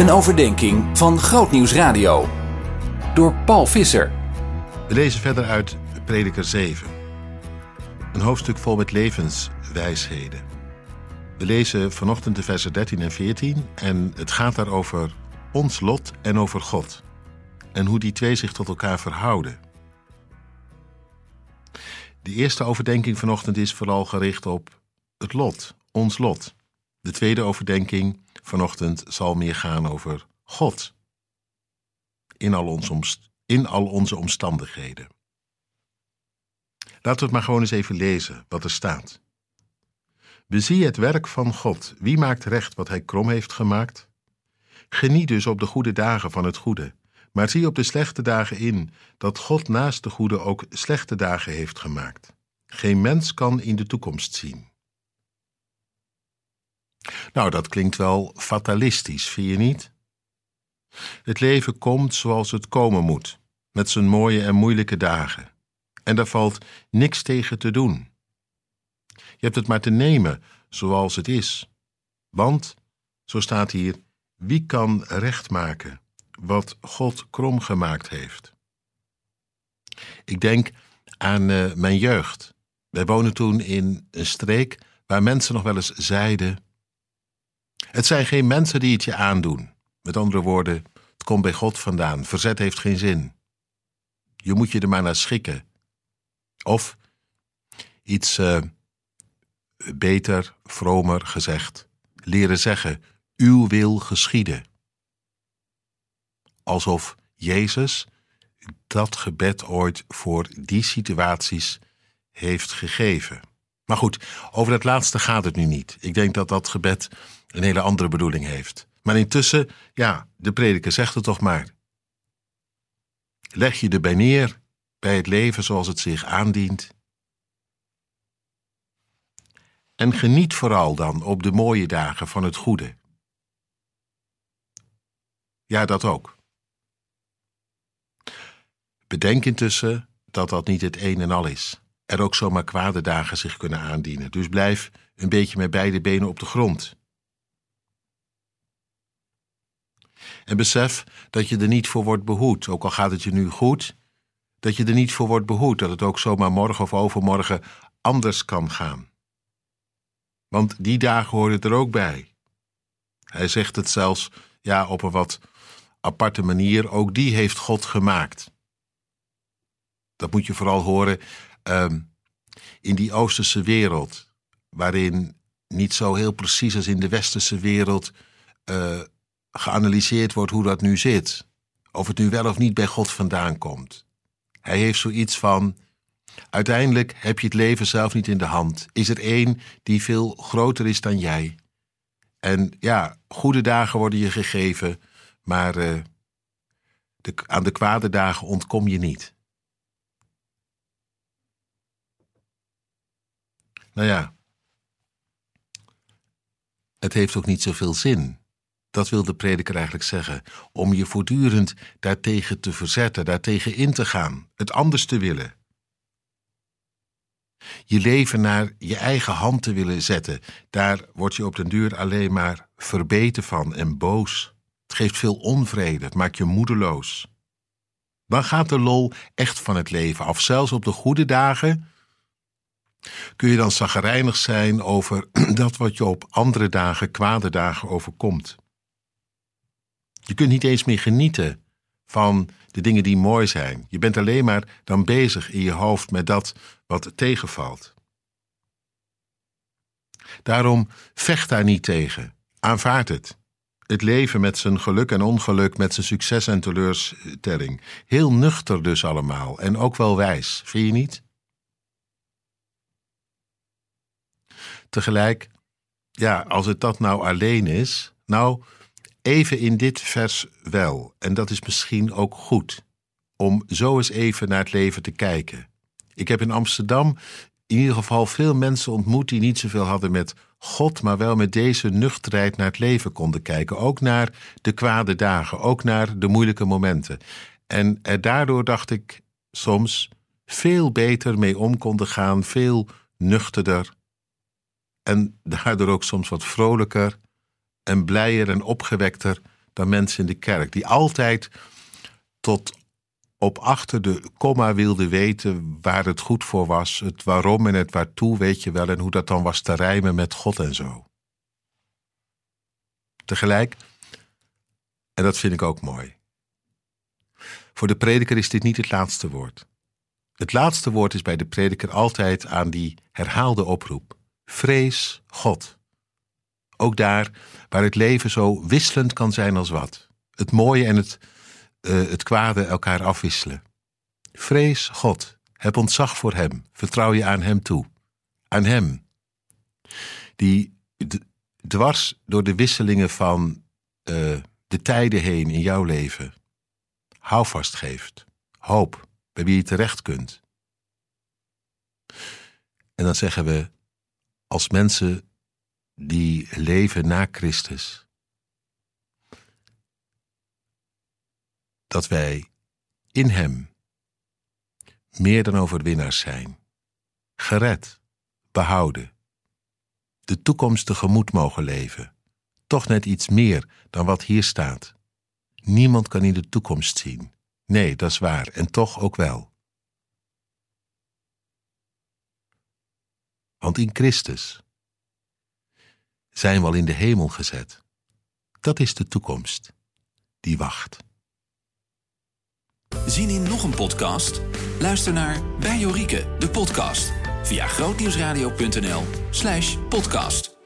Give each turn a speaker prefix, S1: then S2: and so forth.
S1: Een overdenking van Grootnieuws Radio. Door Paul Visser.
S2: We lezen verder uit Prediker 7. Een hoofdstuk vol met levenswijsheden. We lezen vanochtend de versen 13 en 14 en het gaat daar over ons lot en over God. En hoe die twee zich tot elkaar verhouden. De eerste overdenking vanochtend is vooral gericht op het lot, ons lot. De tweede overdenking vanochtend zal meer gaan over God. In al, in al onze omstandigheden. Laten we het maar gewoon eens even lezen wat er staat. Bezie het werk van God. Wie maakt recht wat hij krom heeft gemaakt? Geniet dus op de goede dagen van het goede, maar zie op de slechte dagen in dat God naast de goede ook slechte dagen heeft gemaakt. Geen mens kan in de toekomst zien. Nou, dat klinkt wel fatalistisch, vind je niet? Het leven komt zoals het komen moet, met zijn mooie en moeilijke dagen. En daar valt niks tegen te doen. Je hebt het maar te nemen zoals het is. Want, zo staat hier, wie kan recht maken wat God krom gemaakt heeft? Ik denk aan uh, mijn jeugd. Wij wonen toen in een streek waar mensen nog wel eens zeiden: Het zijn geen mensen die het je aandoen. Met andere woorden, het komt bij God vandaan. Verzet heeft geen zin. Je moet je er maar naar schikken. Of iets uh, beter, vromer gezegd, leren zeggen: Uw wil geschieden. Alsof Jezus dat gebed ooit voor die situaties heeft gegeven. Maar goed, over dat laatste gaat het nu niet. Ik denk dat dat gebed een hele andere bedoeling heeft. Maar intussen, ja, de prediker zegt het toch maar. Leg je erbij neer bij het leven zoals het zich aandient. En geniet vooral dan op de mooie dagen van het goede. Ja, dat ook. Bedenk intussen dat dat niet het een en al is. Er ook zomaar kwade dagen zich kunnen aandienen. Dus blijf een beetje met beide benen op de grond. En besef dat je er niet voor wordt behoed, ook al gaat het je nu goed, dat je er niet voor wordt behoed, dat het ook zomaar morgen of overmorgen anders kan gaan. Want die dagen horen er ook bij. Hij zegt het zelfs, ja, op een wat aparte manier, ook die heeft God gemaakt. Dat moet je vooral horen um, in die Oosterse wereld, waarin niet zo heel precies als in de Westerse wereld uh, geanalyseerd wordt hoe dat nu zit. Of het nu wel of niet bij God vandaan komt. Hij heeft zoiets van. Uiteindelijk heb je het leven zelf niet in de hand. Is er één die veel groter is dan jij? En ja, goede dagen worden je gegeven, maar uh, de, aan de kwade dagen ontkom je niet. Nou ja, het heeft ook niet zoveel zin dat wil de prediker eigenlijk zeggen. Om je voortdurend daartegen te verzetten, daartegen in te gaan, het anders te willen. Je leven naar je eigen hand te willen zetten, daar word je op den duur alleen maar verbeten van en boos. Het geeft veel onvrede, het maakt je moedeloos. Dan gaat de lol echt van het leven af. Zelfs op de goede dagen kun je dan zaggerijnig zijn over dat wat je op andere dagen, kwade dagen overkomt. Je kunt niet eens meer genieten van de dingen die mooi zijn. Je bent alleen maar dan bezig in je hoofd met dat wat tegenvalt. Daarom vecht daar niet tegen. Aanvaard het. Het leven met zijn geluk en ongeluk, met zijn succes en teleurstelling. Heel nuchter dus allemaal en ook wel wijs, vind je niet? Tegelijk, ja, als het dat nou alleen is, nou, Even in dit vers wel, en dat is misschien ook goed, om zo eens even naar het leven te kijken. Ik heb in Amsterdam in ieder geval veel mensen ontmoet die niet zoveel hadden met God, maar wel met deze nuchterheid naar het leven konden kijken. Ook naar de kwade dagen, ook naar de moeilijke momenten. En er daardoor dacht ik soms veel beter mee om konden gaan, veel nuchterder. En daardoor ook soms wat vrolijker en blijer en opgewekter dan mensen in de kerk, die altijd tot op achter de komma wilden weten waar het goed voor was, het waarom en het waartoe, weet je wel, en hoe dat dan was te rijmen met God en zo. Tegelijk, en dat vind ik ook mooi. Voor de prediker is dit niet het laatste woord. Het laatste woord is bij de prediker altijd aan die herhaalde oproep: vrees God. Ook daar waar het leven zo wisselend kan zijn als wat. Het mooie en het, uh, het kwade elkaar afwisselen. Vrees God. Heb ontzag voor Hem. Vertrouw je aan Hem toe. Aan Hem. Die dwars door de wisselingen van uh, de tijden heen in jouw leven houvast geeft. Hoop bij wie je terecht kunt. En dan zeggen we, als mensen die leven na Christus, dat wij in Hem meer dan overwinnaars zijn, gered, behouden, de toekomst tegemoet mogen leven, toch net iets meer dan wat hier staat. Niemand kan in de toekomst zien. Nee, dat is waar, en toch ook wel. Want in Christus zijn we al in de hemel gezet. Dat is de toekomst die wacht.
S1: Zien in nog een podcast? Luister naar Bij Jorike, de podcast, via grootnieuwsradio.nl/podcast.